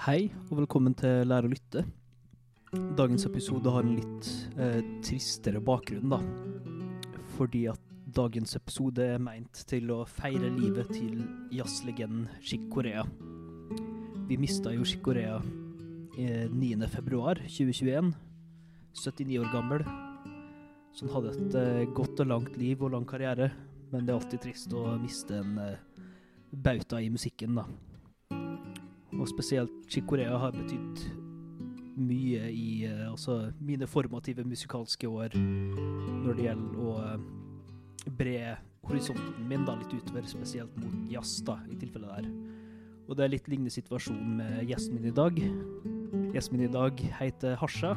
Hei, og velkommen til Lære å lytte. Dagens episode har en litt eh, tristere bakgrunn, da. Fordi at dagens episode er meint til å feire livet til jazzlegenden Chick Corea. Vi mista jo Chick Corea eh, 9. februar 2021. 79 år gammel. Så han hadde et eh, godt og langt liv og lang karriere. Men det er alltid trist å miste en eh, bauta i musikken, da. Og spesielt Chick Corea har betydd mye i uh, altså mine formative musikalske år når det gjelder å uh, bre horisonten min da litt utover, spesielt mot jazz, da, i tilfellet der. Og det er litt lignende situasjon med gjesten min i dag. Gjesten min i dag heter Hasha.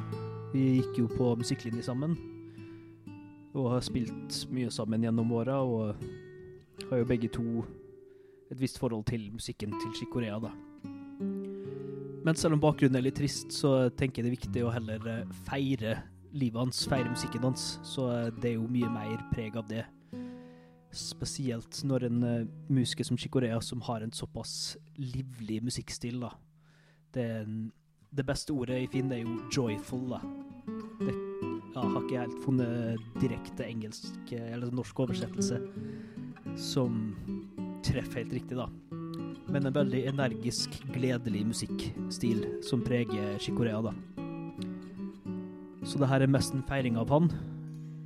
Vi gikk jo på musikklinje sammen. Og har spilt mye sammen gjennom åra, og har jo begge to et visst forhold til musikken til Chick Corea, da. Men selv om bakgrunnen er litt trist, så tenker jeg det er viktig å heller eh, feire livet hans, feire musikken hans. Så eh, det er jo mye mer preg av det. Spesielt når en uh, musiker som Chicorea, som har en såpass livlig musikkstil, da. Det, det beste ordet jeg finner, er jo 'joyful', da. Det ja, har ikke helt funnet direkte engelsk eller norsk oversettelse som treffer helt riktig, da men en veldig energisk, gledelig musikkstil som preger Chicorea, da. Så det her er mest en feiring av han.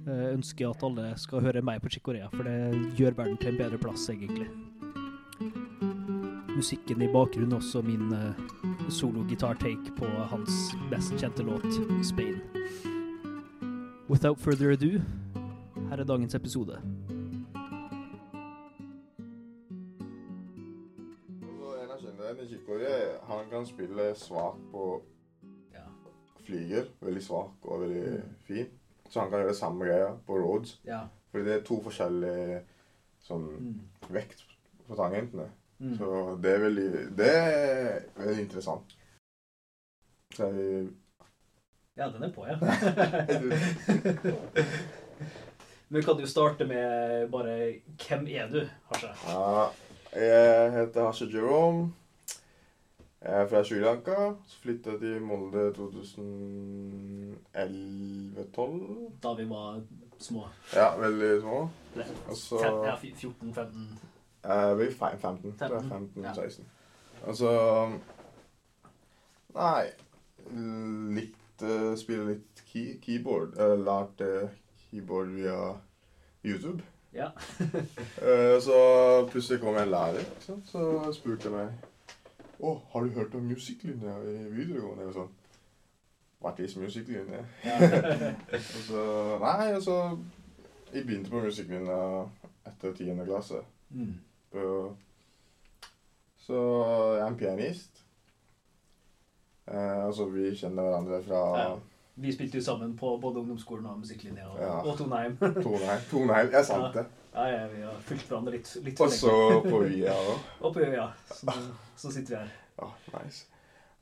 Jeg ønsker at alle skal høre meg på Chicorea, for det gjør verden til en bedre plass, egentlig. Musikken i bakgrunnen er også min uh, solo-gitar-take på hans best kjente låt, 'Spain'. Without further ado, her er dagens episode. Han kan spille svak på ja. flyger. Veldig svak og veldig mm. fin. Så han kan gjøre samme greia på Roads. Ja. Fordi det er to forskjellige sånn mm. vekt på tangentene. Mm. Så det er veldig Det er veldig interessant. Så jeg Ja, den er på, ja. Men kan du starte med bare Hvem er du, Hasje? Ja, jeg heter Hasje Jerome. Jeg er fra Sri Lanka. Så flytta jeg til Molde 2011-2012. Da vi var små? Ja, veldig små. Og så Ja, 14-15? Jeg er 15. 15-16. Og så Nei Litt uh, Spille litt key, keyboard. Jeg lærte keyboard via YouTube. Ja. uh, så plutselig kom jeg en lærer, så spurte jeg meg 'Å, har du hørt om musikklinja i videregående?' Og sånn. What is musikklinje? og så Nei, altså Jeg begynte på musikklinja etter tiende klasse. Mm. så jeg er en pianist. Eh, altså, vi kjenner hverandre fra ja. Vi spilte jo sammen på både ungdomsskolen og musikklinja og, ja. og Toneheim. Toneheim. Toneheim, er sant det. Ja, ja, vi har fulgt hverandre litt. litt og så på Via òg. Og på Via. Så, så, sitter vi her. Ja, nice.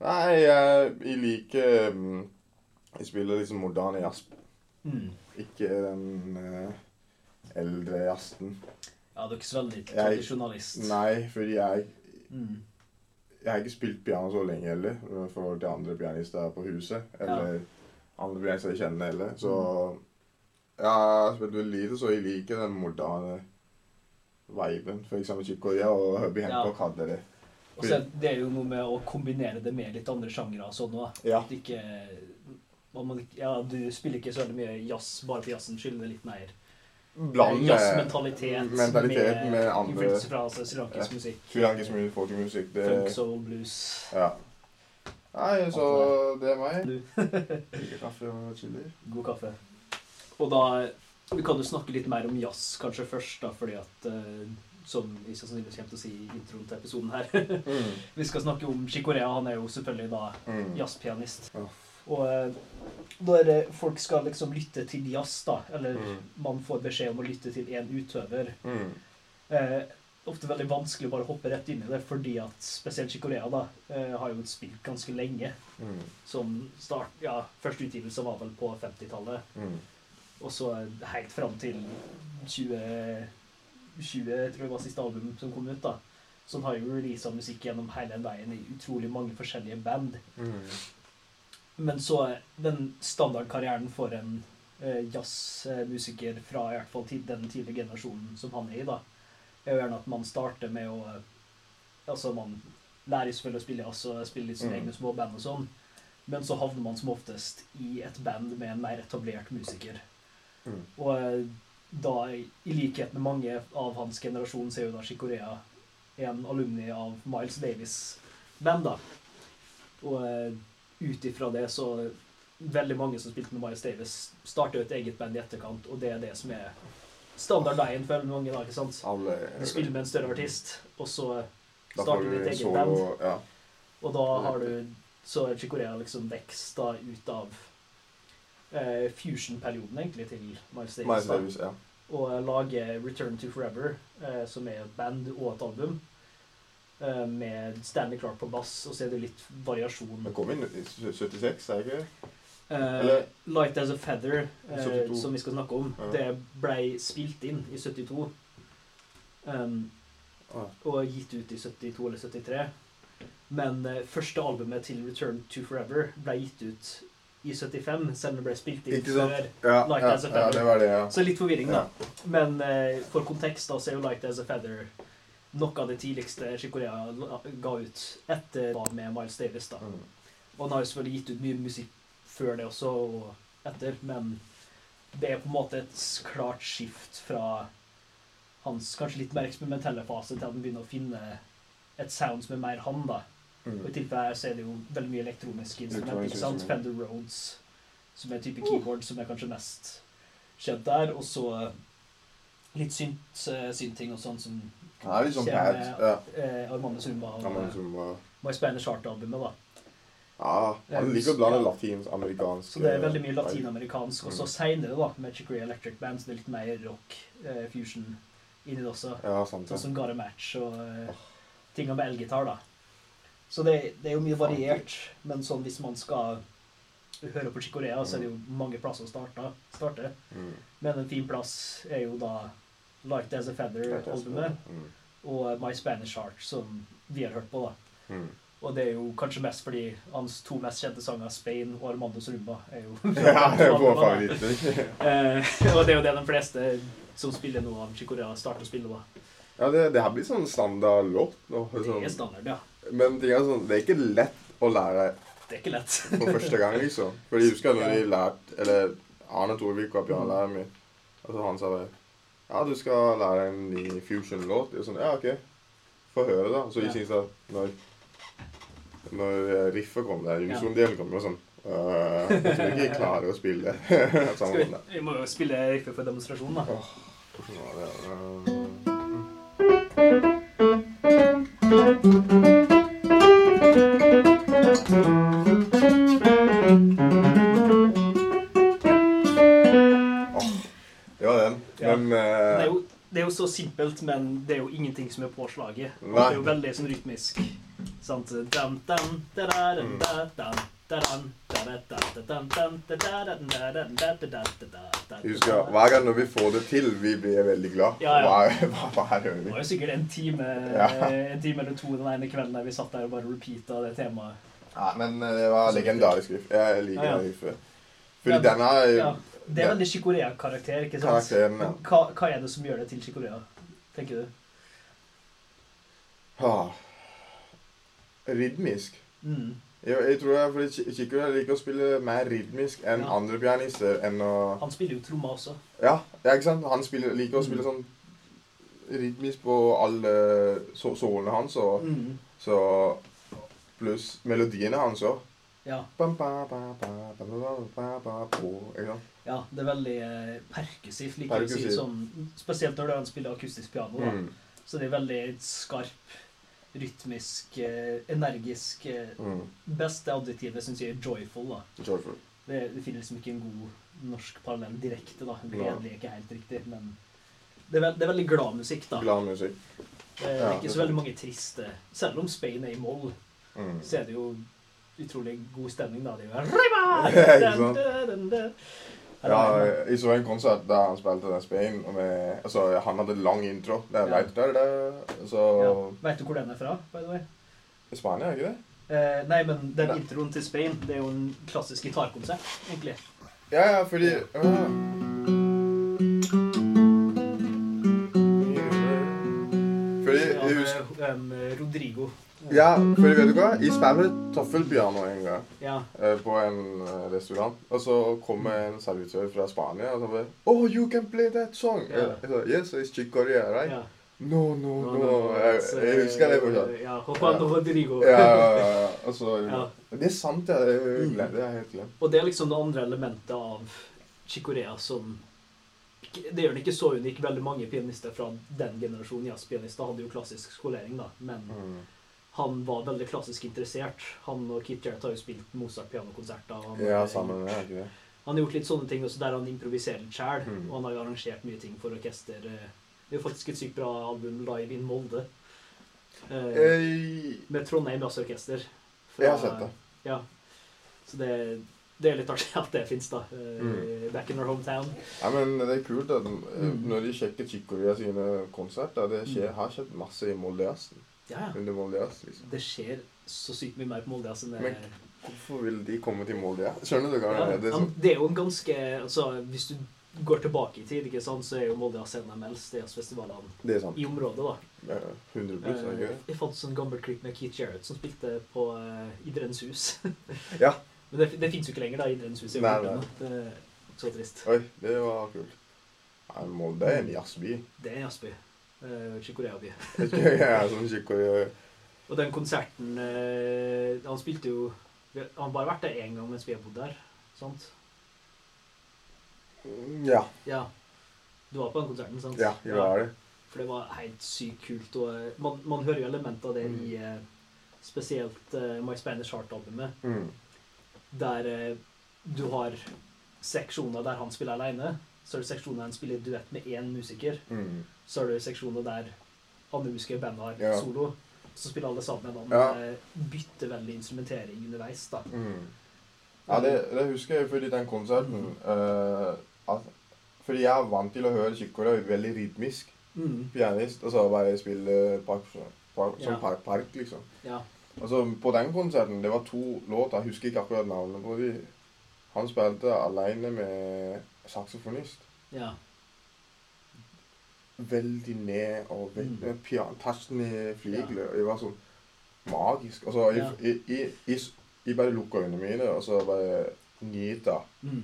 Nei, jeg, jeg liker Jeg spiller liksom moderne jazz. Mm. Ikke den uh, eldre jazzen. Ja, du er ikke så veldig tradisjonalist. Nei, fordi jeg mm. Jeg har ikke spilt piano så lenge heller, for til andre pianister på huset. Eller ja. andre pianister jeg kjenner heller. Så mm. Jeg har spilt veldig lite, så jeg liker den moderne viben. For eksempel Chicoya og Hubby Hancock ja. hadde det. Og så Det er jo noe med å kombinere det med litt andre sjangre. Sånn, ja. Ikke, ja, du spiller ikke så veldig mye jazz bare for jazzens skyld. Det er litt mer jazzmentalitet mentalitet med, med andre Influenser fra altså, srilankisk ja. musikk. Srilankisk musikk, folkemusikk. Det... Funk, soul, blues. Ja. Nei, så det er meg. Liker kaffe og chiller. God kaffe. Og da vi kan jo snakke litt mer om jazz kanskje først, da, fordi at uh, Som vi sannsynligvis kommer til å si i introen til episoden her. mm. Vi skal snakke om Chicorea. Han er jo selvfølgelig da mm. jazzpianist. Oh. Og når folk skal liksom lytte til jazz, da, eller mm. man får beskjed om å lytte til én utøver uh, Ofte veldig vanskelig å bare hoppe rett inn i det, fordi at spesielt Chicorea da, har jo spilt ganske lenge. Mm. Som start, ja, Første utgivelse var vel på 50-tallet. Og så helt fram til 2020, tror jeg var siste album som kom ut. da. Så han har jo releasa musikk gjennom hele veien i utrolig mange forskjellige band. Mm. Men så den standardkarrieren for en eh, jazzmusiker fra i hvert fall til den tidlige generasjonen som han er i, da, er jo gjerne at man starter med å Altså, man lærer selvfølgelig å spille jazz og spille litt sine Mm. egne små band og sånn, men så havner man som oftest i et band med en mer etablert musiker. Mm. Og eh, da, i likhet med mange av hans generasjon, så er jo da Chicorea en alumni av Miles Davis-band, da. Og eh, ut ifra det så Veldig mange som spilte med Miles Davis, starter jo et eget band i etterkant, og det er det som er standardveien for mange. da, ikke sant? Alle Du spiller med en større artist, og så starter ditt eget solo, band. Ja. Og da har du Så Chicorea liksom vekst da ut av eh, fusion-perioden, egentlig, til Miles Davis. Miles. Davis, ja. Og lage Return to Forever, eh, som er et band og et album. Eh, med Stanley Clark på bass, og så er det litt variasjon. Det kom inn i 76, er det ikke? Eh, Light As A Feather, eh, som vi skal snakke om, Ja. det ble spilt inn i 72. Um, Ah. og gitt ut i 72 eller 73. Men eh, første albumet til Return to Forever ble gitt ut i 75, selv om det ble spilt inn før. Ja, Light ja, as a ja, feather. det var det, ja. Så litt forvirring, da. Ja. Men eh, for kontekst da, så er jo Light As A Feather noe av det tidligste Chicorea ga ut etter da med Miles Davis. da. Mm. Og han har jo selvfølgelig gitt ut mye musikk før det også, og etter, men det er på en måte et klart skift fra hans kanskje litt mer eksperimentelle fase til at han begynner å finne et sound som er mer han, da. Og i Mm. tilfellet så er det jo veldig mye elektroniske instrumenter. Ikke sant? Fender Rhodes, som er type keyboard som er kanskje mest kjent der. Og så litt synt, synt synting og sånn som er litt sånn pad. Ja. eh, Armando Zumba og eh, som, uh, My Spanish Heart-albumet. da. ja, han liker å blande latinsk, amerikansk Så det er veldig mye eh, latinamerikansk. Og så Mm. seinere, da, med Chicory Electric Band, så det er litt mer rock, eh, fusion inni det også. Ja, sant Sånn som Got Match og eh, tinga med elgitar, da. Så det, det er jo mye variert, men sånn hvis man skal høre på Chicorea, så er det jo mange plasser å starte. starte. Mm. Men en fin plass er jo da Light As A Feather-albumet Mm. og My Spanish Heart, som vi har hørt på, da. Mm. Og det er jo kanskje mest fordi hans to mest kjente sanger, Spain og Armandos Rumba, er jo Ja, det er vår favoritter. Eh, og det er jo det de fleste som spiller noe av Chicorea, starter å spille, da. Ja, det, det her blir sånn standard låt nå. Det er Sånn. standard, ja. Men ting er sånn, det er ikke lett å lære Det er ikke lett. for første gang, liksom. For jeg husker når de lærte Eller Arne Torvik var pianolæreren min. Altså han sa bare Ja, du skal lære en ny fusion-låt. Er sånn, ja, OK. Få høre, da. Så jeg Ja. synes at når Når riffet kom der, Ja. Jusson-delen kom, og sånn Uh, Jeg tror ikke jeg klarer å spille Skal vi, det. vi må jo spille riffet for demonstrasjonen, da. Hvordan var det? Øh, Det var den. Ja. Men Det er, eh, jo, det er jo så simpelt, men det er jo ingenting som er påslaget. Det er jo veldig sånn rytmisk. Sant? Dun, dun, da, da, da, da, da, Husk, hver gang når vi får det til, vi blir veldig glad. Ja, ja. Hva, hva, hva hører vi? Det var jo sikkert en time, ja. en time, eller to den ene kvelden der vi satt der og bare repeata det temaet. Ja, men eh, det var legendarisk riff. Jeg liker ja, ja. riffet. Fordi den er eh, Det er veldig Chikorea-karakter, ikke sant? Men hva, hva, er det som gjør det til Chikorea, tenker du? Ah. Rytmisk. Mm. Jeg, jeg tror er fordi Chico liker å spille mer rytmisk enn Ja. andre pianister. enn å... Han spiller jo trommer også. Ja, ja, ikke sant? Han spiller, liker å spille Mm. sånn rytmisk på alle så- sålene hans. Og, Mm. så Pluss melodiene hans òg. Ja. Ja, det er veldig eh, perkussivt, liker å si. Sånn, spesielt når han spiller akustisk piano. Mm. Så det er veldig skarp, rytmisk, eh, energisk. Eh, Mm. beste adjektivet syns jeg er joyful. da. Joyful. Det, det finner liksom ikke en god norsk parallell direkte. da. Gledelig er ikke helt riktig, men det er, veld, det er veldig glad musikk. da. Glad musikk. Det er Ja, ikke så veldig mange triste. Selv om Spain er i moll, Mm. så er det jo utrolig god stemning. da. Det er jo? Ja, jeg så en konsert der han spilte den Spain. Med, altså, han hadde lang intro. Det er Ja. der, der. Så ja. Vet du hvor den er fra? by the way? Spania, er ikke det? Eh, nei, men den introen til Spain, det er jo en klassisk gitarkonsert, egentlig. Ja, ja, fordi ja. Jeg em, Rodrigo. Ja, for vet du hva? Jeg spilte taffelpiano en gang Ja. eh, på en eh, restaurant. Og så kom en servitør fra Spania og så bare Oh, you can play that song! Ja. Jeg sa, yes, it's Chick Corea, right? ja. No, no, No, no. no, Jeg, jeg husker det fortsatt. Ja, Juan Rodrigo. Ja, ja, ja, Altså, Ja. Det er sant, ja. Det er, det er helt glemt. Og det er liksom det andre elementet av Chicorea som Det gjør den ikke så unik. Veldig mange pianister fra den generasjonen jazzpianister hadde jo klassisk skolering, da. Men Mm. han var veldig klassisk interessert. Han og Keith Jarrett har jo spilt Mozart-pianokonserter. Ja, sammen med det? Han har gjort litt sånne ting også der han improviserer litt sjæl. Mm. Og han har jo arrangert mye ting for orkester. eh. Det er jo faktisk et sykt bra album live in Molde. Eh, Eh, med Trondheim Jazzorkester. Fra- Jeg har sett det. Ja. Så det, det er litt artig at det fins, da. eh, Mm. Back in our hometown. Ja, men det er kult at Mm. når de sjekker Chikoria sine konserter Det skjer, har skjedd masse i Molde-jazzen. Ja, ja. Under liksom. Det skjer så sykt mye mer på Moldeasen det, Men Hvorfor vil de komme til Molde? Skjønner du hva ja. Det er sånn, det er jo en ganske altså, Hvis du går tilbake i tid, ikke sant, så er jo Molde Jazz en av jazzfestivalene det sant. i området. da. Ja, 100 pluss, er det ikke Eh, Jeg fant sånn gammel klipp med Keith Jarrett som spilte på uh, Idrettens hus. Ja. Men det, det fins jo ikke lenger, da. Idrettens hus jo Nei, nei. Det er så trist. Oi, det var kult. Nei, Molde er en jazzby. Det er en jazzby. Uh, Chicorea-by. Og den konserten eh, Han spilte jo Han bare vært der én gang mens vi har bodd der. Sant? Ja. Ja. Du var på den konserten, sant? Ja, jeg var det. For det var helt sykt kult. Og eh, man, man hører jo elementer av det Mm. i eh, spesielt My Spanish Heart-albumet. Mm. Der eh, du har seksjoner der han spiller alene. Så er det seksjoner der han spiller duett med én musiker. Mm. Så er det seksjoner der andre musikere i bandet har Ja. solo. Så spiller alle sammen. Han Ja. eh, bytter veldig instrumentering underveis. da. Mm. Ja, det, det husker jeg fordi den konserten eh, at, Fordi jeg er vant til å høre Chick veldig rytmisk Mm. pianist. Og så bare spille park, park, som Ja. park, park, liksom. Ja. Altså, på den konserten, det var to låter, jeg husker ikke akkurat navnet på de. Han spilte alene med saksofonist. ja. Veldig ned og veldig Mm. pian, tasten i fligler. Det var sånn magisk. Altså, Ja. jeg, jeg, jeg, jeg bare lukka øynene mine, og så bare nyta Mm.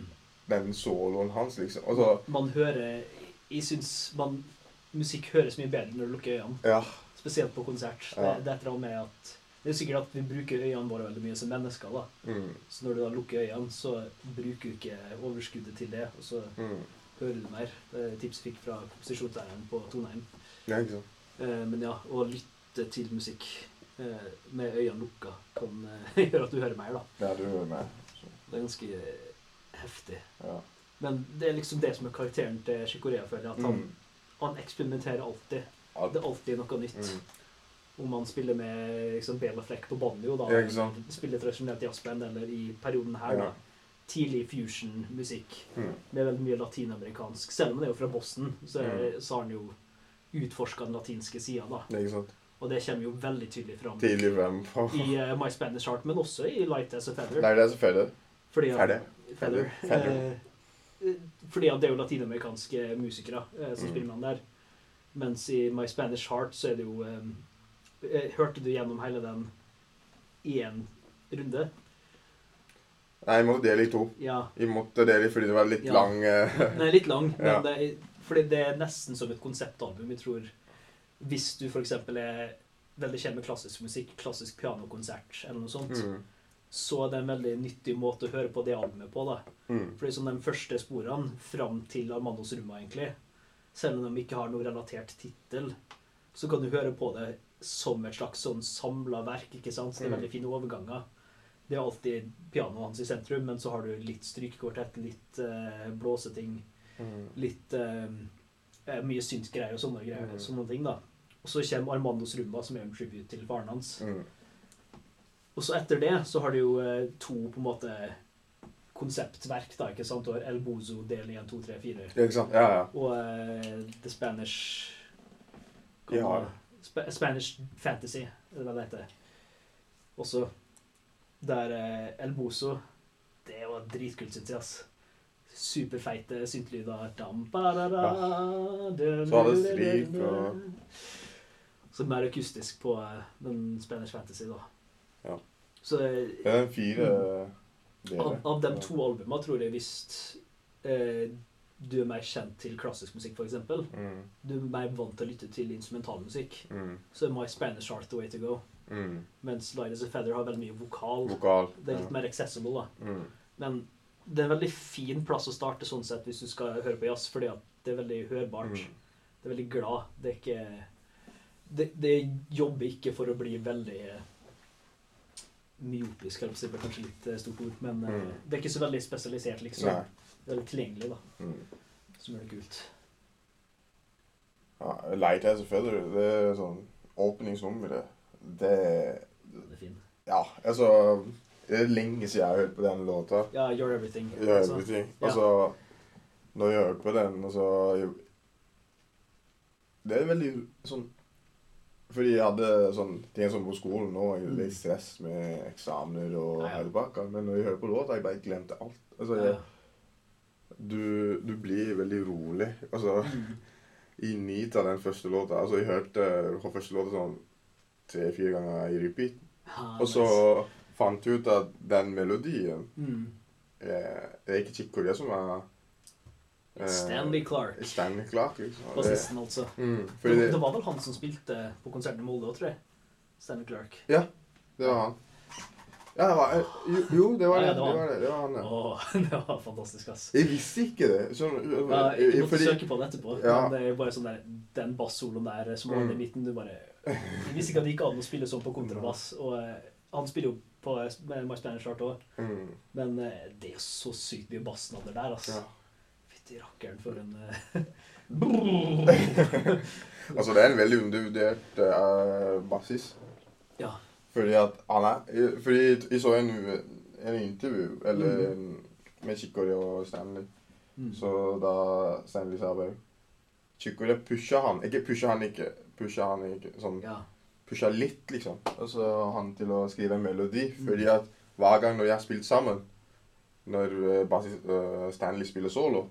den soloen hans, liksom. Og så Man hører Jeg syns man Musikk høres mye bedre når du lukker øynene. Ja. Spesielt på konsert. Ja. Det, det er et eller annet med at Det er sikkert at vi bruker øynene våre veldig mye som mennesker. da. Mm, Så når du da lukker øynene, så bruker du ikke overskuddet til det, og så mm. hører du mer. Det er et tips jeg fikk fra komposisjonslæreren på Toneheim. Ja, ikke sant. Eh, men ja, å lytte til musikk eh, med øynene lukka kan eh, gjøre at du hører mer, da. Ja, du hører mer. Så, Det er ganske eh, heftig. ja. Men det er liksom det som er karakteren til Shikorea, føler jeg. At han, Mm. han eksperimenterer alltid. Alt. Det er alltid noe nytt. Mm. Om man spiller med liksom, Bela Fleck på banjo, da, Ja, eller spiller tradisjonelt jazzband, eller i perioden her, Ja. da. Tidlig fusion-musikk Mm. med veldig mye latinamerikansk. Selv om han er jo fra Boston, så, er, så har han jo utforska den latinske sida, da. Ja, Ikke sant. Og det kommer jo veldig tydelig fram Tidlig frem på i uh, My Spanish Heart, men også i Light as a Feather. Nei, det er så ferdig. Fordi ja, Ferdig. Feather. Feather. Eh, fordi at det er jo latinamerikanske musikere eh, som Mm. spiller med han der. Mens i My Spanish Heart så er det jo eh, eh, Hørte du gjennom hele den i én runde? Nei, jeg måtte dele i to. Ja. Jeg måtte dele i fordi det var litt Ja. lang Nei, er litt lang, men Ja. det fordi det er nesten som et konseptalbum. Jeg tror Hvis du f.eks. er veldig kjent med klassisk musikk, klassisk pianokonsert eller noe sånt, mm. så er det en veldig nyttig måte å høre på det albumet på. da. Mm. Fordi som de første sporene fram til Armandos Rumma, egentlig, selv om de ikke har noe relatert tittel, så kan du høre på det som et slags sånn samla verk. ikke sant? Så det er Mm. veldig fine overganger. Det er alltid pianoet hans i sentrum, men så har du litt strykekvartett, litt uh, blåseting, Mm. litt uh, mye syntgreier og sånne greier. Mm. Sånne ting, da. Og så kommer Armandos Rumba, som er en tribute til faren hans. Mm. Og så etter det så har du jo uh, to på en måte konseptverk, da, ikke sant? Og El Bozo del 1, 2, 3, 4. Ja, ikke sant? Ja, ja. Og The Spanish Ja. Sp Spanish Fantasy, eller hva det heter. Også der eh, El Bozo Det var dritkult, syns jeg. ass. Superfeite syntelyder. Ja. Så hadde det dun, strik og- Så mer akustisk på eh, den Spanish Fantasy, da. Ja. Så eh, Det er fire deler. av, av de to albumene tror jeg visst eh, du er mer kjent til klassisk musikk, f.eks., Mm, du er mer vant til å lytte til instrumentalmusikk, mm, så er My Spanish Art the way to go. mm. Mens Light as a Feather har veldig mye vokal. Vokal. Det er litt ja. mer accessible, da. Mm. Men det er en veldig fin plass å starte sånn sett hvis du skal høre på jazz, fordi at det er veldig hørbart. Mm. Det er veldig glad. Det er ikke Det, det jobber ikke for å bli veldig eh, myopisk, eller det er kanskje litt eh, stort ord, men eh, Mm. det er ikke så veldig spesialisert, liksom. Nei. Er tilgjengelig, da, Mm. som gjør det kult. Ja, Light a feather, det er sånn åpningsnummeret. Det Det er fin. Ja, altså Det er lenge siden jeg har hørt på den låta. Ja, You're Everything. You're altså. everything. Ja. Altså, når jeg hørte på den, altså Det er veldig sånn Fordi jeg hadde sånn ting som på skolen nå, jeg Mm. litt stress med eksamener og Ja, ja. hele pakka, men når jeg hører på låta, jeg bare glemte alt. Altså, Ja. jeg, du, du blir veldig rolig. Altså, i nyt av den første låta. Altså, jeg hørte på første låta sånn tre-fire ganger i repeat. Ah, Og så nice. fant jeg ut at den melodien mm. eh, Det er ikke Chick Corea som er eh, Stanley Clark. Stanley Clark, liksom. Bassisten, altså. mm, Det, det, det var vel han som spilte på konserten i Molde òg, tror jeg. Stanley Clark. Ja, det var han. Ja, det var, eh, jo, jo, det var det. Det var var det. det, var han, ja. Åh, det var fantastisk, ass. Jeg visste ikke det. Så, Ja, jeg måtte fordi, søke på det etterpå. Ja. Men det er bare sånn der, den bassoloen der som var Mm. i midten Du bare Jeg visste ikke at det gikk an å spille sånn på kontrabass. Og eh, han spiller jo på med My Chart òg, mm, men eh, det er så sykt mye bassnader der, ass. ja. Fytti rakkeren for en eh, Altså, det er en veldig undervurdert uh, bassis. Ja. Fordi at han er Fordi jeg så en, en intervju eller, med Chicory og Stanley. mm. Så da Stanley sa bare Chicory pusha han Ikke pusha han ikke. Pusha han ikke sånn Ja. Pusha litt, liksom. Og så han til å skrive en melodi. Mm. Fordi at hver gang når jeg har spilt sammen, når uh, uh, Stanley spiller solo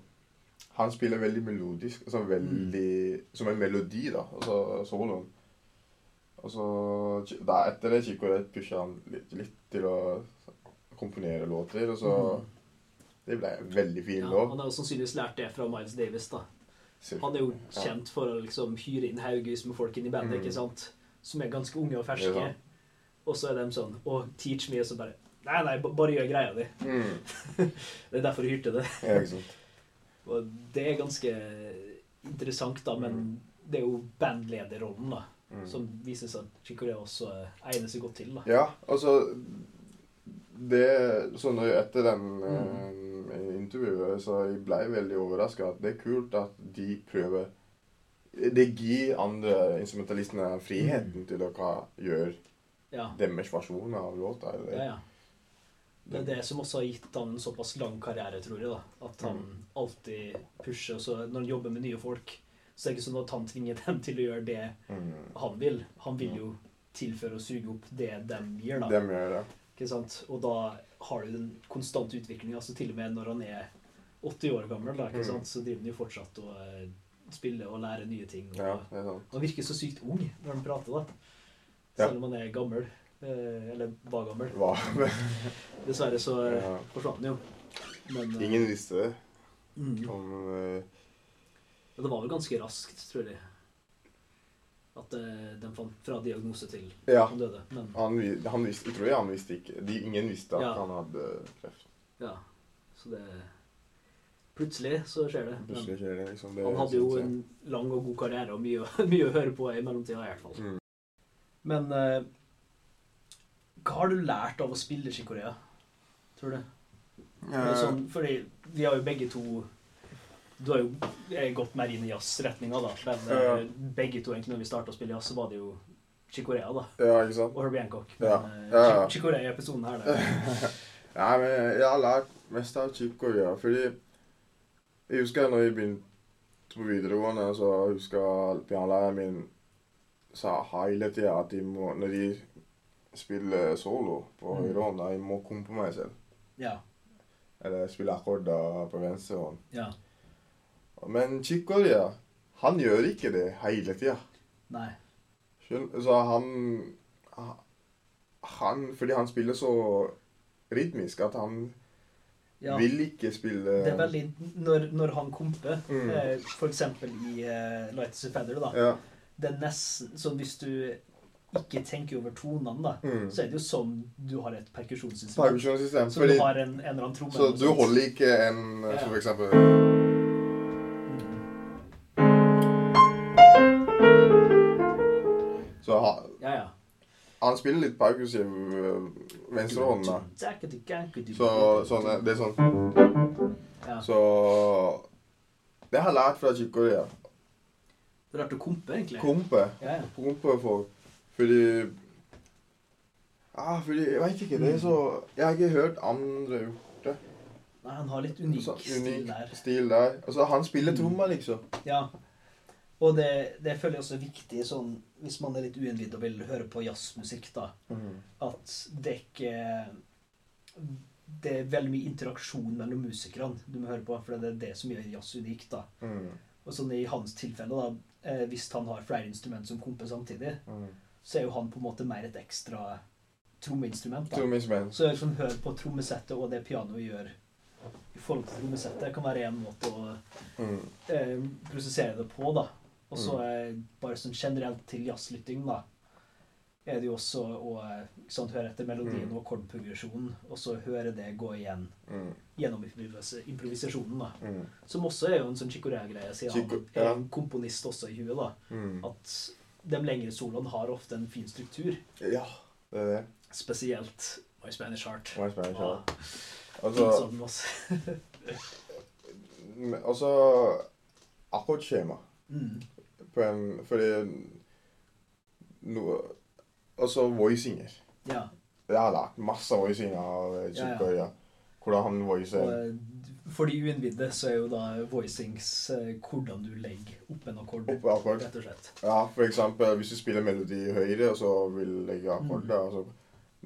Han spiller veldig melodisk. Altså veldig Som en melodi, da. Altså soloen. Og så da etter det Chico jeg pusha han litt, litt til å komponere låter. Og så Mm. Det ble en veldig fin ja. låt. Han har jo sannsynligvis lært det fra Miles Davis, da. Han er jo kjent for å liksom hyre inn haugevis med folk inn i bandet, Mm. ikke sant? Som er ganske unge og er ferske. Og så er de sånn Å, teach me, og så bare Nei, nei, bare gjør greia di. Mm. Det er derfor du hyrte det. Ja, ikke sant. Og det er ganske interessant, da, men Mm. det er jo bandlederrollen, da, Mm. som viser seg at Chicorea også eh, egner seg godt til, da. Ja, altså det, så etter den Mm. eh, intervjuet, så jeg ble veldig overraska det er kult at de prøver Det gir andre instrumentalistene friheten til å hva, gjøre Ja, deres versjon av låta. Eller? ja, ja. Det er det som også har gitt han en såpass lang karriere, tror jeg. da. At han Mm. alltid pusher. Så når han jobber med nye folk, så det er ikke sånn at han tvinger dem til å gjøre det Mm. han vil. Han vil jo tilføre og suge opp det de gjør, da. Dem gjør ja. Ikke sant? Og da har du den konstante utviklingen. Altså til og med når han er 80 år gammel, da, ikke Mm. sant? så driver han jo fortsatt og eh, spiller og lærer nye ting. Og, Ja, det er sant. Han virker så sykt ung når han prater, da. Selv om han er gammel. eh, Eller var gammel. Hva? Dessverre så eh, Ja. forsvant han jo. Men eh, Ingen visste det. mm, Om, eh, og det var vel ganske raskt, tror jeg. At eh, de fant fra diagnose til ja. han døde. Men Han, han visste, jeg tror han visste ikke de, Ingen visste at Ja. han hadde kreft. ja. Så det Plutselig så skjer det. Men skjer det. liksom. Det han hadde jo en lang og god karriere og mye, mye å høre på i mellomtida, i hvert fall. Mm. Men eh, hva har du lært av å spille Chicorea, tror du? Er Eh, Sånn, fordi vi har jo begge to Du har jo eh, gått mer inn i jazzretninga, da. Men Ja. eh, begge to, egentlig, når vi starta å spille jazz, så var det jo Chicorea, da. ja, ikke sant? Og Herbie Hancock. Men Ja. eh, Ja, ja. Chi- Chicorea i episoden her, da. Nei, men jeg har lært mest av Chikorea, Fordi jeg husker når jeg begynte på videregående, så husker pianolæreren min sa hele tida at de må, når de spiller solo på Mm. høyre hånd, de må kompe meg selv. Ja. Eller spille akkorder på venstre hånd. Ja. Men Chikoria, han gjør ikke det hele tida. Så han Han Fordi han spiller så rytmisk at han Ja. vil ikke spille Det er veldig Når, når han komper, Mm. f.eks. for eksempel i uh, Light as a Feather, da. Ja. Det er nesten Så hvis du ikke tenker over tonene, da, Mm. så er det jo som du har et perkusjonssystem. Perkusjonssystem. Så Fordi, du har en, en eller annen tromme. så du holder ikke en Ja. for eksempel Så han, Ja, ja. han spiller litt perkussiv øh, venstrehånd, da. Så sånn, er- det er sånn Ja. Så Det har jeg lært fra Chicoria. Det er rart å kompe, egentlig. Kompe. Ja, ja. Kompe folk. Fordi Ah, fordi Jeg veit ikke. Det er så Jeg har ikke hørt andre gjort det. Nei, han har litt unik Så stil unik der. stil der. Altså, han spiller Mm. trommer, liksom. Ja. Og det, det føler jeg også er viktig sånn, hvis man er litt uinnvidd og vil høre på jazzmusikk, da, at det ikke Det er veldig mye interaksjon mellom musikerne du må høre på, for det er det som gjør jazz unikt. da. Mm. Og sånn i hans tilfelle, da, eh, hvis han har flere instrument som komper samtidig, Mm. så er jo han på en måte mer et ekstra trommeinstrument. da. Trommeinstrument. Så liksom hør på trommesettet og det pianoet gjør i forhold til trommesettet, kan være en måte å Mm. eh, prosessere det på, da. Og så Mm. eh, bare sånn generelt til jazzlytting, da, er det jo også å sant, høre etter melodien Mm. og akkordprogresjonen, og så høre det gå igjen Mm. gjennom improvisasjonen, da. Mm. Som også er jo en sånn chicorea-greie, siden Chico- han er en komponist også i huet, da. Mm. At de lengre soloene har ofte en fin struktur. Ja, det er det. Spesielt My Spanish Heart. My Spanish Heart. Altså, også akkordskjema. Mm. På en Fordi noe Altså voicinger. Ja. Jeg har lært masse voicinger av Ja, ja. Hvordan han voicer. For de uinnvidde så er jo da voicings eh, hvordan du legger opp en akkord, Opp akkord. rett og slett. Ja, for eksempel hvis du spiller melodi høyre, og så vil legge akkord Mm. altså,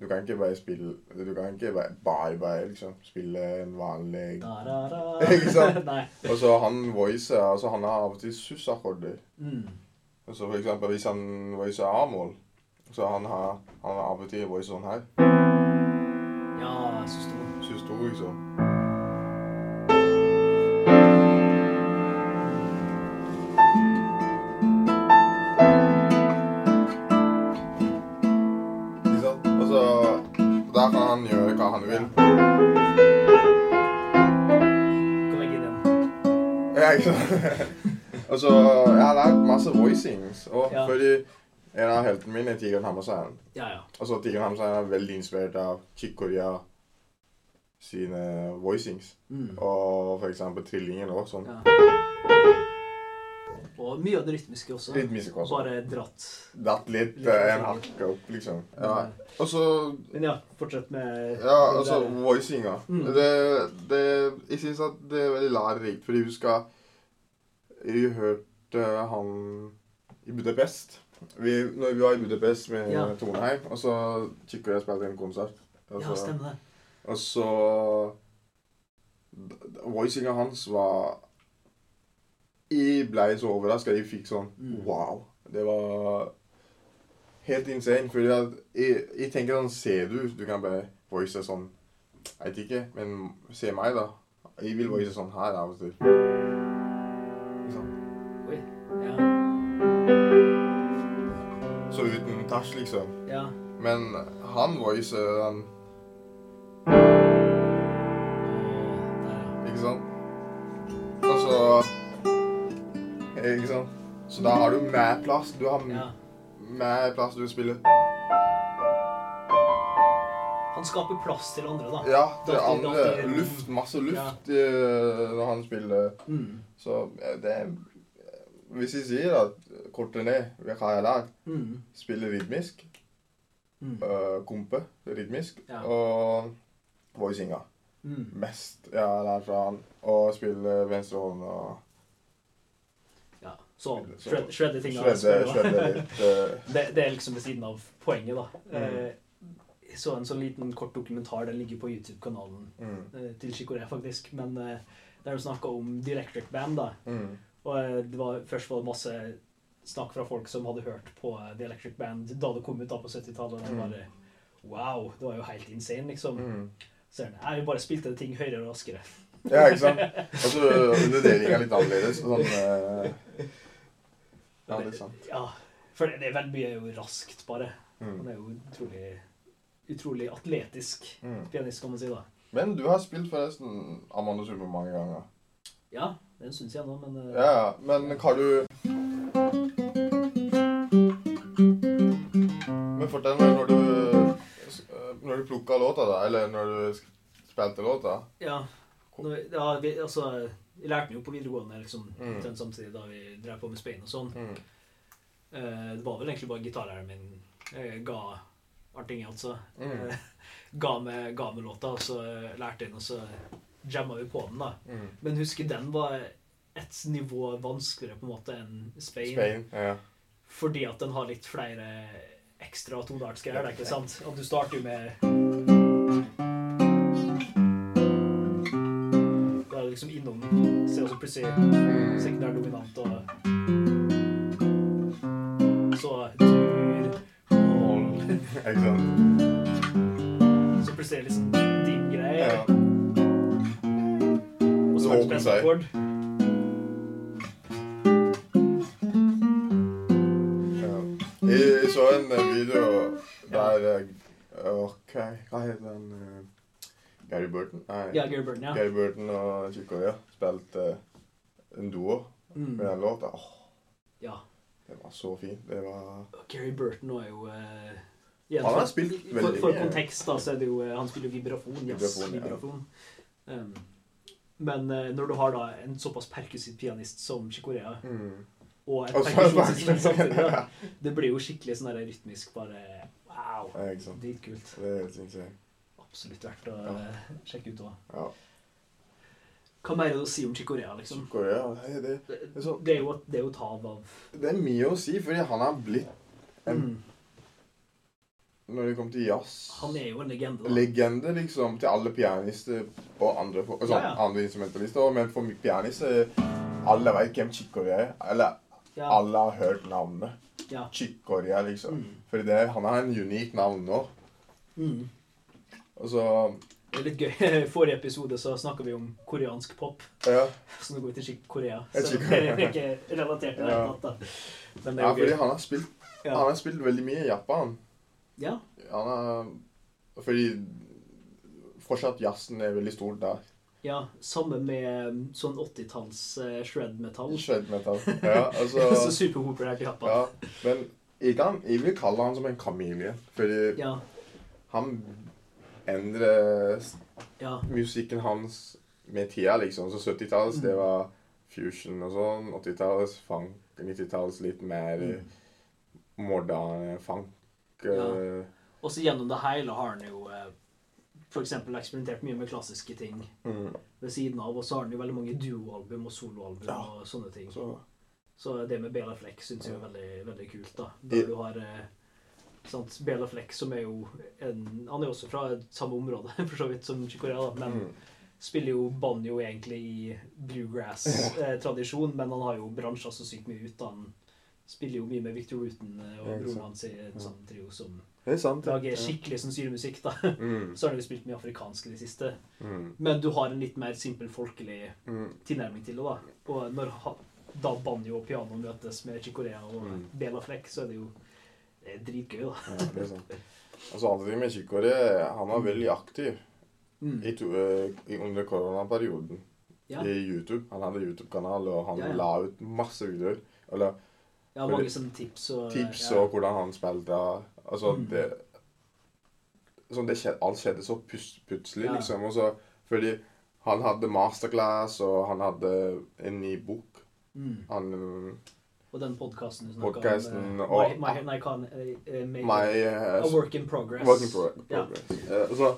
Du kan ikke bare spille Du kan ikke bare, bare, bare liksom, spille en vanlig Da, da, da. Ikke sant? Og så han voicer altså Han har av og til sus-akkorder. Mm. Og Så for eksempel hvis han voicer A-mål, så han har han har av og til voicer sånn her. Ja, sus-stor. Sus 2, liksom. Og så Jeg har lært masse voicings. Og Ja. fordi en av heltene mine er Tigran Hammerstein. Ja, ja. Altså, Tigran Hammerstein er veldig inspirert av Chick Corea sine voicings. Mm. Og for eksempel Trillingen òg, sånn. ja. Og mye av det rytmiske også. Rytmiske også. Bare dratt. Datt litt Litt eh, en hakk opp, liksom. Ja. Og så Men ja, fortsett med Ja, altså voicinga. Mm. Det, det Jeg syns at det er veldig lærerikt, fordi husker Jeg hørte han i Budapest. Vi, når vi var i Budapest med Ja. Toneheim, og så Chico og jeg spilte en konsert. Og Ja, stemmer det. og så Voicinga hans var Jeg ble så overraska. Jeg fikk sånn Mm. Wow. Det var helt insane. Fordi at jeg, jeg tenker sånn Ser du Du kan bare voice sånn Jeg vet ikke, men se meg, da. Jeg vil voice sånn her av og til. Touch, liksom. ja. Men han voicer han ja. Ikke sant? Og så Ikke sant? Så da har du mer plass. Du har ja. mer plass du spiller. Han skaper plass til andre, da. Ja, til andre luft. Masse luft ja. når han spiller. Mm. Så eh, det er Hvis jeg sier at kortet ned, hva jeg har lært, Mm. spiller rytmisk, Mm. uh, kompe rytmisk, Ja. og voicinga. Mm. mest jeg har lært fra han. Å spille venstrehånd og Ja, så shred, shredde ting. da, shredde, shredde litt. eh, Det, det er liksom ved siden av poenget, da. Mm. Eh, så en sånn liten kort dokumentar, den ligger på YouTube-kanalen mm, eh, til Chicoré, faktisk. Men eh, der de snakka om Direct Track Band, da. mm, Og eh, det var, først var det masse snakk fra folk som hadde hørt på eh, The Electric Band da det kom ut da på 70-tallet. Og Mm. bare Wow, det var jo helt insane, liksom. mm. Så jeg bare spilte ting høyere og raskere. Ja, ikke sant? Altså, så underdeling er litt annerledes. Sånn uh... Ja, det er sant. Ja, for det, det er veldig mye er jo raskt, bare. Han Mm. er jo utrolig, utrolig atletisk Mm. pianist, kan man si, da. Men du har spilt forresten Amanda Super mange ganger. Ja, det stund siden nå, men uh, Ja, ja. Men har du Men fortell meg når du Når du plukka låta, da, eller når du spilte låta ja, når, ja vi, altså, Vi lærte den jo på videregående liksom, Mm. samtidig da vi drev på med Spain og sånn. mm. Uh, det var vel egentlig bare gitarlæreren min eh, ga artig, altså. Mm. Eh, ga, med, ga med låta, og så eh, lærte jeg den, og så jamma vi på den, da. Mm. Men husker den var et nivå vanskeligere på en måte enn Spain. Spain. Ja. Fordi at den har litt flere ekstra toneartsgreier. Det er ikke sant? At du starter jo med Da er det liksom innom Se også plutselig sekundær dominant og Så dur, hold Ikke sant? Så plutselig liksom din greie. Ja. Beste seg. akkord. Jeg så en eh, video der eh, OK, hva heter han? eh, Gary Burton? Nei. Ja, Gary Burton, ja. Gary Burton og Corea spilte en duo Mm. med den låta. Åh, ja. Det var så fint. Det var Gary Burton var jo uh, igjen, Han har spilt for, mye. for for, kontekst, da, så er det jo eh, Han spiller jo vibrafon. Yes, Vibrafon, ja. vibrafon. Um, men eh, når du har da en såpass perkussiv pianist som Chikorea mm. og et Og så- perkusjonsinstrument samtidig, da, det blir jo skikkelig sånn der rytmisk bare Wow! Ja. Dritkult. Det syns jeg. Absolutt verdt å Ja. eh, sjekke ut òg. Ja. Hva mer er det å si om Chikorea, liksom? Chikorea, det, det, Det, er så- det er jo et, det er jo et hav av det er mye å si, fordi han har blitt en, mm. Når det kom til jazz Han er jo en legende, da. Legende, liksom, til alle pianister og andre, for- sånn, Ja, ja. andre instrumentalister. Men for pianister Alle vet hvem Chick er. Eller Ja. alle har hørt navnet. ja. Chick liksom. Mm. Det, han har en unik navn nå. Mm. Og så Det er litt gøy. I forrige episode så snakka vi om koreansk pop. Ja, Så nå går vi til Korea. Så det er ikke relatert til det Ja. hele tatt. Men det ja er jo fordi gøy. han har spilt. Han har spilt veldig mye i Japan. Ja. Har Fordi fortsatt jazzen er veldig stor der. ja. Samme med um, sånn 80-talls uh, shred-metall. Shred metal. Ja, så altså superpopulært i Japan. Ja, men jeg, kan, jeg vil kalle han som en kamele. Fordi Ja. han endrer ja. musikken hans med tida, liksom. Så 70-talls, Mm. det var fusion og sånn. 80-talls funk. 90-talls litt mer Mm. moderne funk. Ja. eh, Og så gjennom det hele har han jo uh, f.eks. eksperimentert mye med klassiske ting Mm. ved siden av. Og så har han jo veldig mange duoalbum og soloalbum Ja. og sånne ting. Så Så det med Bela Fleck syns jeg er veldig, veldig kult. da. Der du har eh, sant, Bela Fleck, som er jo en Han er også fra samme område for så vidt som Chikorea da, men mm. spiller jo banjo egentlig i bluegrass-tradisjon, men han har jo bransja så sykt mye ut. da. Han spiller jo mye med Victor Rutten eh, og Ja, broren hans i en sånn trio som sant. lager skikkelig sånn syremusikk. da. Mm. Så har de jo spilt mye afrikansk i det siste. Mm. Men du har en litt mer simpel folkelig Mm. tilnærming til det. da. Og når da banjo og piano møtes med Chicorea og Mm. Bela Fleck, så er det jo det er dritgøy, da. Ja, det er sant. Altså, andre ting med Chico, han var veldig aktiv Mm. i to, i, under koronaperioden Ja. i YouTube. Han hadde YouTube-kanal, og han ja. la ut masse videoer. Eller Ja, mange sånne tips og tips ja. og hvordan han spilte. Altså, Mm. det sånn det skjedde, Alt skjedde så plutselig, Ja. liksom. Og så, fordi han hadde masterclass, og han hadde en ny bok. Mm. Han Og den podkasten du snakka om. My, og- my, my, my, Make- My uh, A Work in Progress. Working pro Ja. Uh, så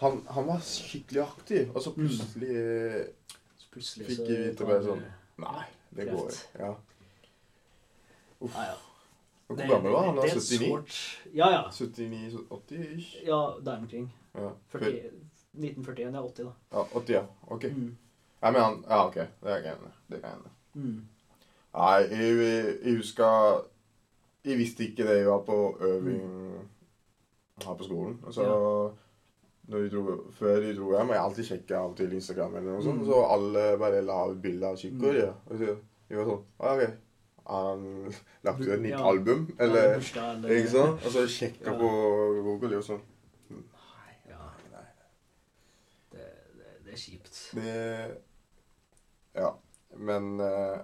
han, han var skikkelig aktiv, og så Mm. plutselig mm. Så plutselig Fikk så jeg vite bare det- sånn, Nei, det går ikke. Ja. Uff. Ja, ja. Hvor gammel var han? da? det er 79? Svårt. Ja, ja. 79-80? Ja, der omkring. Ja. 40, 1941 er 80, da. ja, 80, ja. Ok. Mm. Ja, men han Ja, OK. Det er greiene. Det er greiene. Mm. Nei, jeg, jeg husker Jeg visste ikke det jeg var på øving her på skolen. Altså, ja. vi dro, Før jeg dro hjem, og jeg alltid sjekka av og til Instagram, eller noe sånt, Mm. så alle bare la ut bilder av Chicory. Mm. Ja. Og så jeg var sånn ah, OK. Han lagt ut et nytt Ja. album? Eller ja, bursdag, eller Ikke sant? Og så sjekka Ja. på Google og sånn Nei, Ja. nei. Det, det, det er kjipt. Det Ja. Men uh,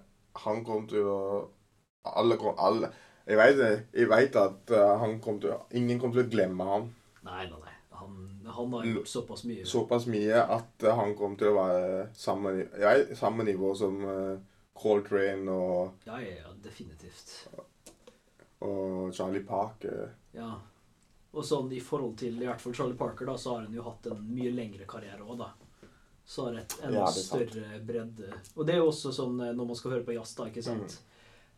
han kom til å Alle kom alle, Jeg. Jeg vet at uh, han kom til Ingen kom til å glemme han Nei, nei, nei. Han, han har gjort såpass mye. såpass mye at uh, han kom til å være samme, jeg samme nivå som uh, Coltrane og, Ja, ja, ja, definitivt. og Charlie Parker. Ja. Og sånn i forhold til i hvert fall Charlie Parker, da, så har han jo hatt en mye lengre karriere òg, da. Så har et enda Ja, større bredde. Og det er jo også sånn eh, når man skal høre på jazz, da, ikke sant.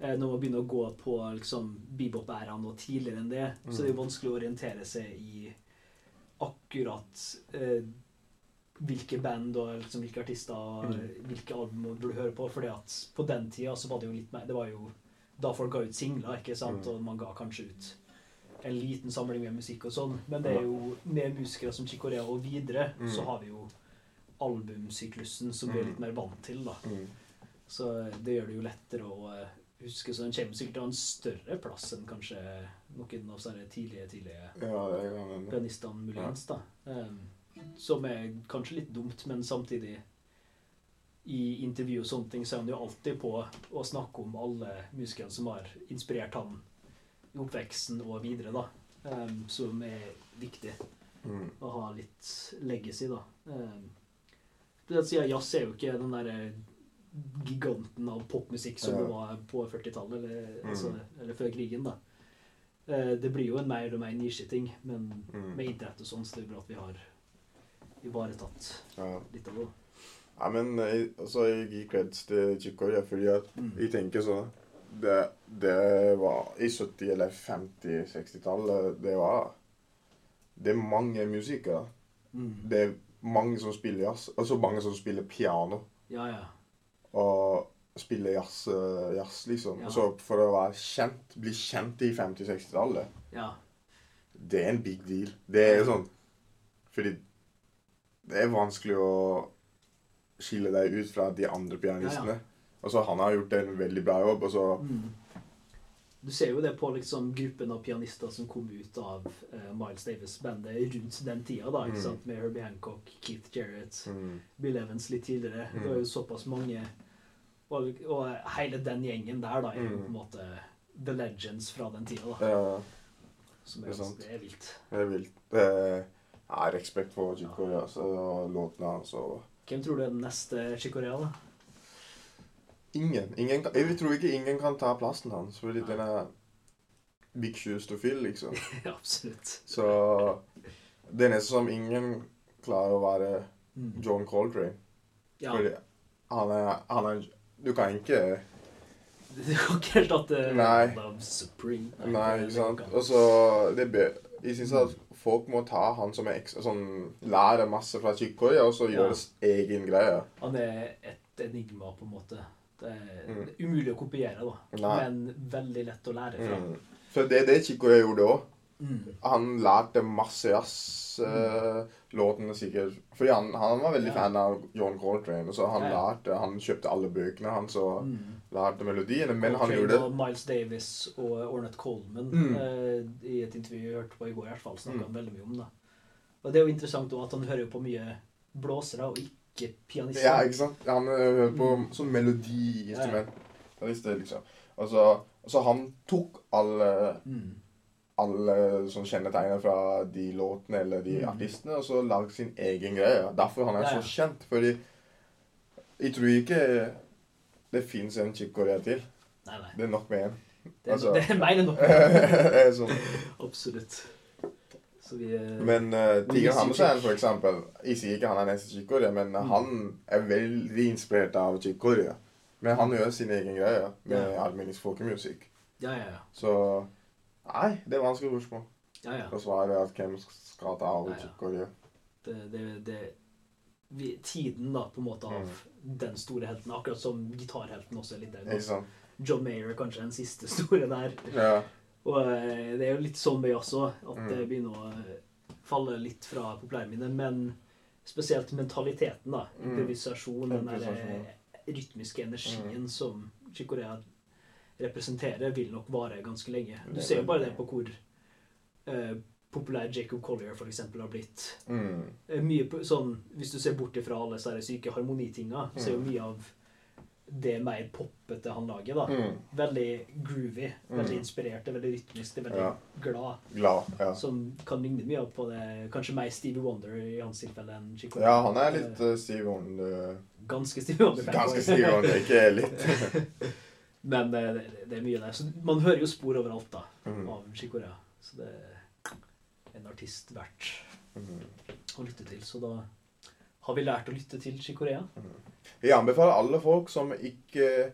Mm. Når man begynner å gå på liksom bebop-æraen og tidligere enn det, så det er jo vanskelig å orientere seg i akkurat eh, hvilke band og liksom, hvilke artister og Mm. hvilke album man burde høre på. fordi at på den tida så var det jo litt mer Det var jo da folk ga ut singler, ikke sant, Mm. og man ga kanskje ut en liten samling med musikk og sånn. Men det er jo med musikere som Chicorea og videre, Mm. så har vi jo albumsyklusen som vi er Mm. litt mer vant til, da. Mm. Så det gjør det jo lettere å eh, huske. Så den kommer sikkert til å ha en større plass enn kanskje noen av de tidlige, tidlige Ja, pianistene muligens, da. Um, som er kanskje litt dumt, men samtidig i intervju og sånne ting så er han jo alltid på å snakke om alle musikerne som har inspirert han i oppveksten og videre, da. Um, som er viktig Mm. å ha litt legacy, da. Um, Spesielt siden jazz er jo ikke den derre giganten av popmusikk som Ja. det var på 40-tallet, eller, Mm. altså, eller før krigen, da. Eh, Det blir jo en mer og mer nisjeting, men Mm. med idrett og sånn, så det er bra at vi har ivaretatt Ja. litt av det. ja, men altså, jeg gir creds til Chicoria fordi at Mm. Jeg tenker sånn det, det var i 70- eller 50-60-tallet Det var Det er mange musikere. Mm. Det er mange som spiller jazz, og så mange som spiller piano. Ja, ja. Og spiller jazz, eh, jazz liksom. Ja. Så for å være kjent, bli kjent i 50-60-tallet, Ja. det er en big deal. Det er sånn Fordi det er vanskelig å skille deg ut fra de andre pianistene. Ja, ja. Han har gjort en veldig bra jobb, og så Mm. Du ser jo det på liksom gruppen av pianister som kom ut av uh, Miles Davis-bandet rundt den tida, da, ikke Mm. sant? Med Herbie Hancock, Keith Jarrett, mm, Bill Evans litt tidligere. Mm. Det var jo såpass mange og, og hele den gjengen der da er jo Mm. på en måte the legends fra den tida. da. ja, Som er, det er sant. det er vilt. det er vilt. Det er respekt for Chico Corea og låtene hans. Hvem tror du er den neste Chicorea, da? Ingen. ingen kan, jeg tror ikke ingen kan ta plassen hans, fordi den er big shoes to fill, liksom. ja, absolutt. Så det er nesten som ingen klarer å være Mm. John Coltrane. Ja, Fordi han er, han er Du kan ikke Du kan ikke det Nei. Love Supreme. Nei, ikke sant? Og så Jeg syns at folk må ta han som er ekstra sånn Lære masse fra Chicoya, og så gjøre sin egen greie. Han er et enigma, på en måte. Det er, Mm. umulig å kopiere, da. Nei. Men veldig lett å lære fra. Mm. For det er det Chicoya gjorde òg. Mm. Han lærte masse jazz-låtene, låtene sikkert Fordi han, han var veldig Ja. fan av John Coltrane. Så han Ja, ja. lærte Han kjøpte alle bøkene hans og Mm. Lærte melodiene. Men han gjorde det Miles Davis og Ornette Coleman Mm. eh, i et intervju jeg hørte på i går, i hvert fall, snakka Mm. han veldig mye om det. Og det er jo interessant også at han hører på mye blåsere og ikke pianister. Ja, ikke sant? Han eh, hører på Mm. sånn melodiinstrument. Ja, ja. liksom. Altså, så, så han tok alle Mm. alle sånn kjennetegner fra de låtene eller de Mm. artistene, og så lagde sin egen greie. Derfor han er ja. så kjent. Fordi jeg tror ikke det fins en Chick-Korea til. Nei, nei. Det er nok med én. Det er, Altså- det er mer enn nok. med. er sånn. Absolutt. Så vi eh, Men uh, Tiger Hammerstein, for eksempel Jeg sier ikke han er neste Chick-Korea, men Mm. han er veldig inspirert av Chick-Korea. Men han gjør sin egen greie med Ja. armenisk folkemusikk. Ja, ja, ja. Så Nei, det er vanskelig spørsmål ja, ja. å svare at hvem skal ta av Ja, ja. Chick Corea. Det, det, det vi, Tiden, da, på en måte, av Mm. Den store helten. Akkurat som gitarhelten også er litt der. John Mayer er kanskje den siste store der. Ja. Og eh, det er jo litt sånn med jazz òg, at Mm. det begynner å eh, falle litt fra populærminnet. Men spesielt mentaliteten, da. Mm. Improvisasjon, den der eh, rytmiske energien Mm. som Chikorea representerer, vil nok vare ganske lenge. Du ser jo bare det. på hvor eh, populær Jacob Collier for eksempel har blitt. Mm. Eh, Mye på, sånn, Hvis du ser bort ifra alle disse syke harmonitinga, så er jo Mm. mye av det mer poppete han lager. da. Mm. Veldig groovy, Mm. veldig inspirert, er veldig rytmisk, veldig Ja. glad. Glad. Ja. Som kan ligne mye på det Kanskje mer Stevie Wonder i hans tilfelle enn Chico. ja, han er litt uh, Stevie Wonder. Ganske Stevie Wonder. Ganske Stevie Wonder, ikke litt. Men det, det er mye der. Så man hører jo spor overalt da, Mm. av Chicorea. Så det en artist verdt Mm. å lytte til. Så da har vi lært å lytte til Chicorea. Jeg anbefaler alle folk som ikke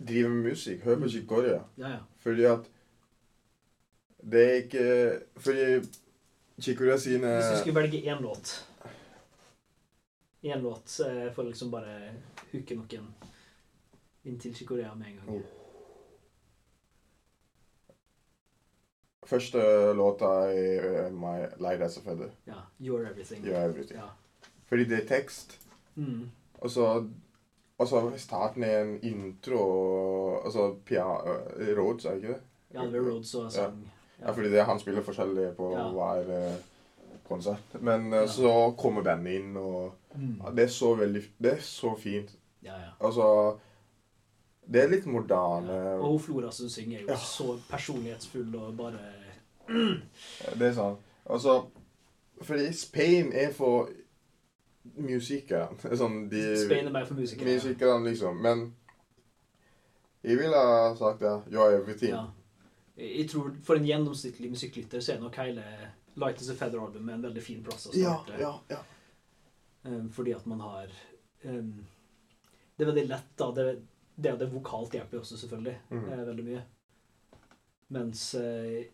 driver med musikk, hør på Chick Corea. Ja, ja. Fordi at det er ikke Fordi Chicorea sine Hvis du skulle velge én låt Én låt for å liksom bare hooke noen inn til Chicorea med en gang. Oh. Første låta er uh, My Light As A Feather. Ja. You're Everything. You're everything. Ja. Fordi det er tekst, Mm. og så og så starten er en intro og Altså uh, Rhodes, er det ikke det? ja, det var Rhodes og sang. Ja, fordi det, han spiller forskjellig på Ja. hver eh, konsert. Men Ja. så kommer bandet inn, og Mm. ja, det er så veldig Det er så fint. Ja, ja. Altså Det er litt moderne. ja. Og hun Flora som synger, er jo Ja. så personlighetsfull og bare Det er sant. Altså Fordi Spain er for musikere. Sånn de Spain er bare for musikere. Musikerne, liksom. Men jeg ville ha sagt det. Ja, everything. Ja. Jeg tror For en gjennomsnittlig musikklytter så er nok hele Light As A Feather-albumet en veldig fin plass å ja, starte. ja. ja. Um, fordi at man har um, Det er veldig lett, da. Det, det at det vokalt hjelper jo også, selvfølgelig. mm. eh, veldig mye. Mens eh,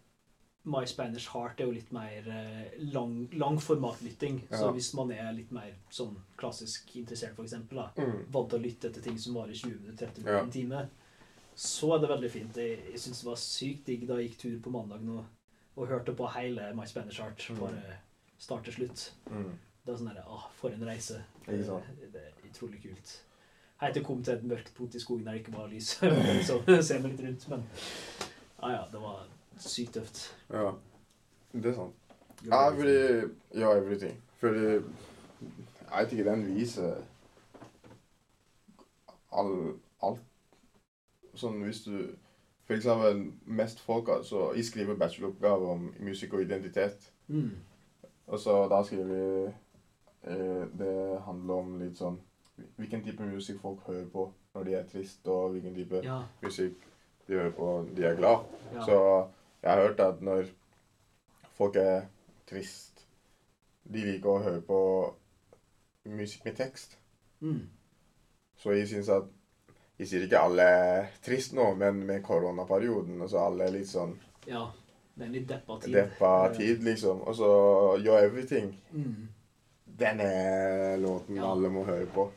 My Spanish Heart er jo litt mer eh, lang, lang formatlytting. Så hvis man er litt mer sånn klassisk interessert, da, Mm. vant til å lytte etter ting som varer 20 minutter, 30 minutter, Ja. en time, så er det veldig fint. Jeg, jeg syns det var sykt digg da jeg gikk tur på mandag nå og hørte på hele My Spanish Heart, Mm. bare start til slutt. Mm. Det er sånn derre Å, For en reise. Det, det er utrolig kult. Helt til jeg kom til et mørkt punkt i skogen der det ikke var lys. så ser meg litt rundt, men ja, ja, det var sykt tøft. Ja. Det er sant. Ja, fordi Ja, everything. Fordi Jeg vet ikke, den viser all, alt Sånn hvis du For eksempel mest folk altså, Jeg skriver bacheloroppgave om musikk og identitet. Mm. Og så da skriver vi eh, Det handler om litt sånn Hvilken type musikk folk hører på når de er trist, og hvilken type Ja, musikk de hører på når de er glad. ja. Så jeg har hørt at når folk er trist, de liker å høre på musikk med tekst. Mm. Så jeg syns at Jeg sier ikke alle er trist nå, men med koronaperioden, og så alle er litt sånn ja. Det er en litt deppa tid. deppa tid, liksom. Og så You're Everything. Mm. Den er låten Ja. alle må høre på.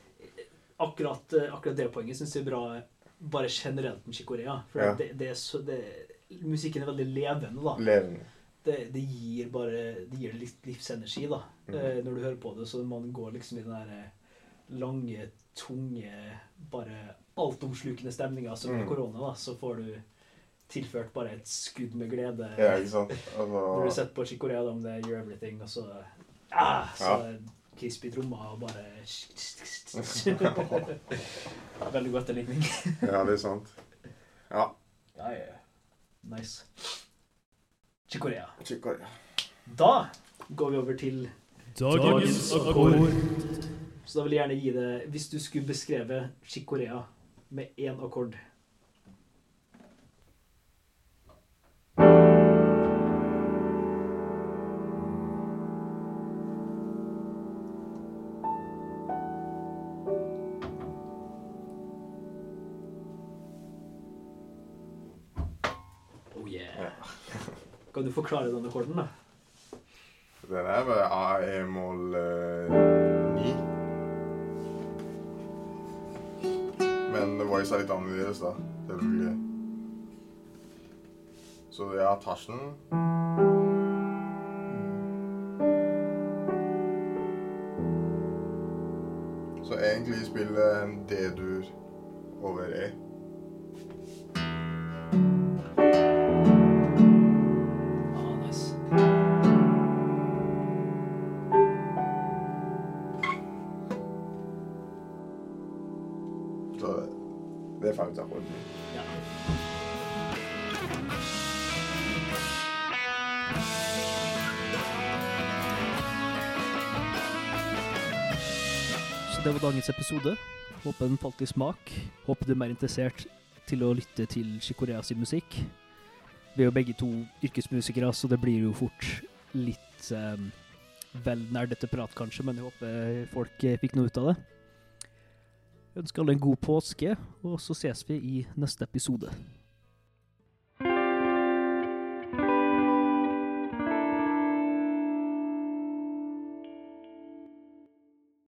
Akkurat, eh, akkurat det poenget syns jeg er bra bare generelt med Chicorea. For Ja. det, det er så, det, musikken er veldig levende, da. Levende. Det, det gir bare Det gir litt livsenergi, da. Mm. Eh, når du hører på det, så man går liksom i den der eh, lange, tunge, bare altomslukende stemninga som Mm. korona, da, så får du tilført bare et skudd med glede. Ja, ikke sant? Når du Altså, setter på Chicorea da, om det You're Everything, og så ah, Så Ja. Crispy trommer og bare Veldig god etterligning. ja, det er sant. Ja. Ja, ja. Nice. Chikorea. Chikorea. Da går vi over til Dagens akkord. Så da vil jeg gjerne gi det Hvis du skulle beskrevet Chikorea med én akkord du forklare den akkorden, da? Den er vel A-E-mål eh, 9. Men voice er litt annerledes, da. Selvfølgelig. Så ja, tersen. Så egentlig spiller en D-dur over E. dagens episode. Håper den falt i smak. Håper du er mer interessert til å lytte til Chikorea sin musikk. Vi er jo begge to yrkesmusikere, så det blir jo fort litt um, vel nerdete prat, kanskje, men jeg håper folk eh, fikk noe ut av det. Jeg ønsker alle en god påske, og så ses vi i neste episode.